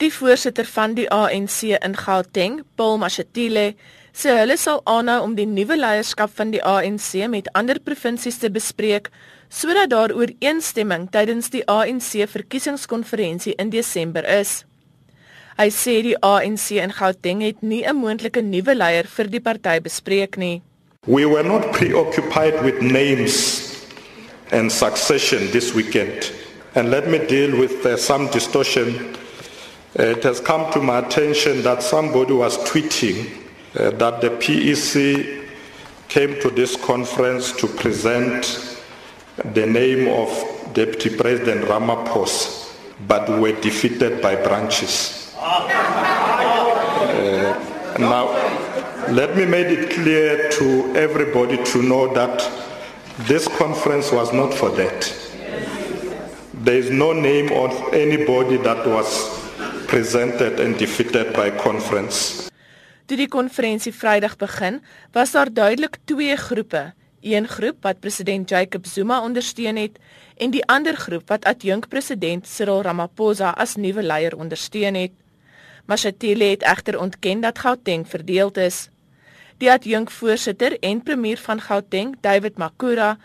Die voorsitter van die ANC in Gauteng, Paul Mashatile, sê hulle sal aanhou om die nuwe leierskap van die ANC met ander provinsies te bespreek sodat daar ooreenstemming tydens die ANC verkiesingskonferensie in Desember is. Hy sê die ANC in Gauteng het nie 'n moontlike nuwe leier vir die party bespreek nie. We were not preoccupied with names and succession this weekend. And let me deal with uh, some distortion. It has come to my attention that somebody was tweeting uh, that the PEC came to this conference to present the name of Deputy President Ramaphosa, but were defeated by branches. Uh, now, let me make it clear to everybody to know that this conference was not for that. There is no name of anybody that was presented and defeated by conference. Toe die konferensie Vrydag begin, was daar duidelik twee groepe een groep wat president Jacob Zuma ondersteun het en die ander groep wat adjunk president Cyril Ramaphosa as nuwe leier ondersteun het. Mashatile het egter ontken dat Gauteng verdeeld is. Die adjunk voorsitter en premier van Gauteng, David Makura,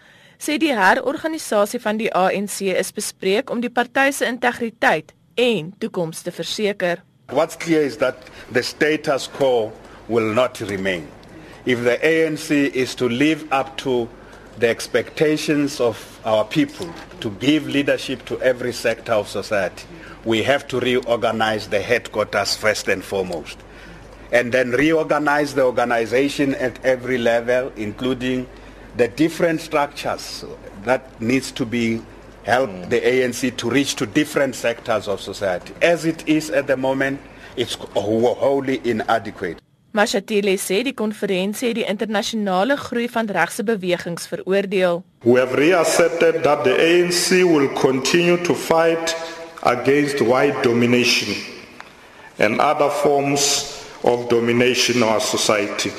sê die herorganisasie van die ANC is bespreek om die party se integriteit en toekoms te verseker. What's clear is that the status quo will not remain. if the ANC is to live up to the expectations of our people to give leadership to every sector of society, we have to reorganize the headquarters first and foremost. And then reorganize the organization at every level, including the different structures that needs to be help mm. the ANC to reach to different sectors of society. As it is at the moment, it's wholly inadequate. Mashatile sê die konferensie het die internasionale groei van regse bewegings veroordeel. We have reasserted that the ANC will continue to fight against white domination and other forms of domination in our society.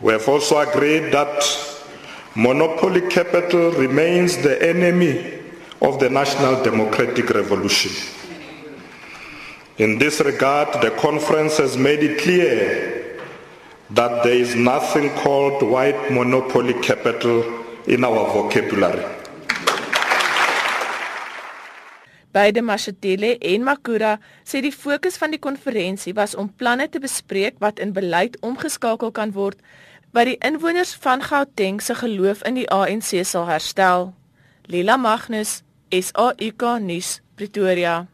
We have also agreed that monopoly capital remains the enemy of the national democratic revolution. In this regard, the conference has made it clear that there is nothing called white monopoly capital in our vocabulary. Beide Mashatile en Makura sê die fokus van die konferensie was om planne te bespreek wat in beleid omgeskakel kan word wat die inwoners van Gauteng se geloof in die ANC sal herstel. Lila Magnus, SAIK nuus, Pretoria.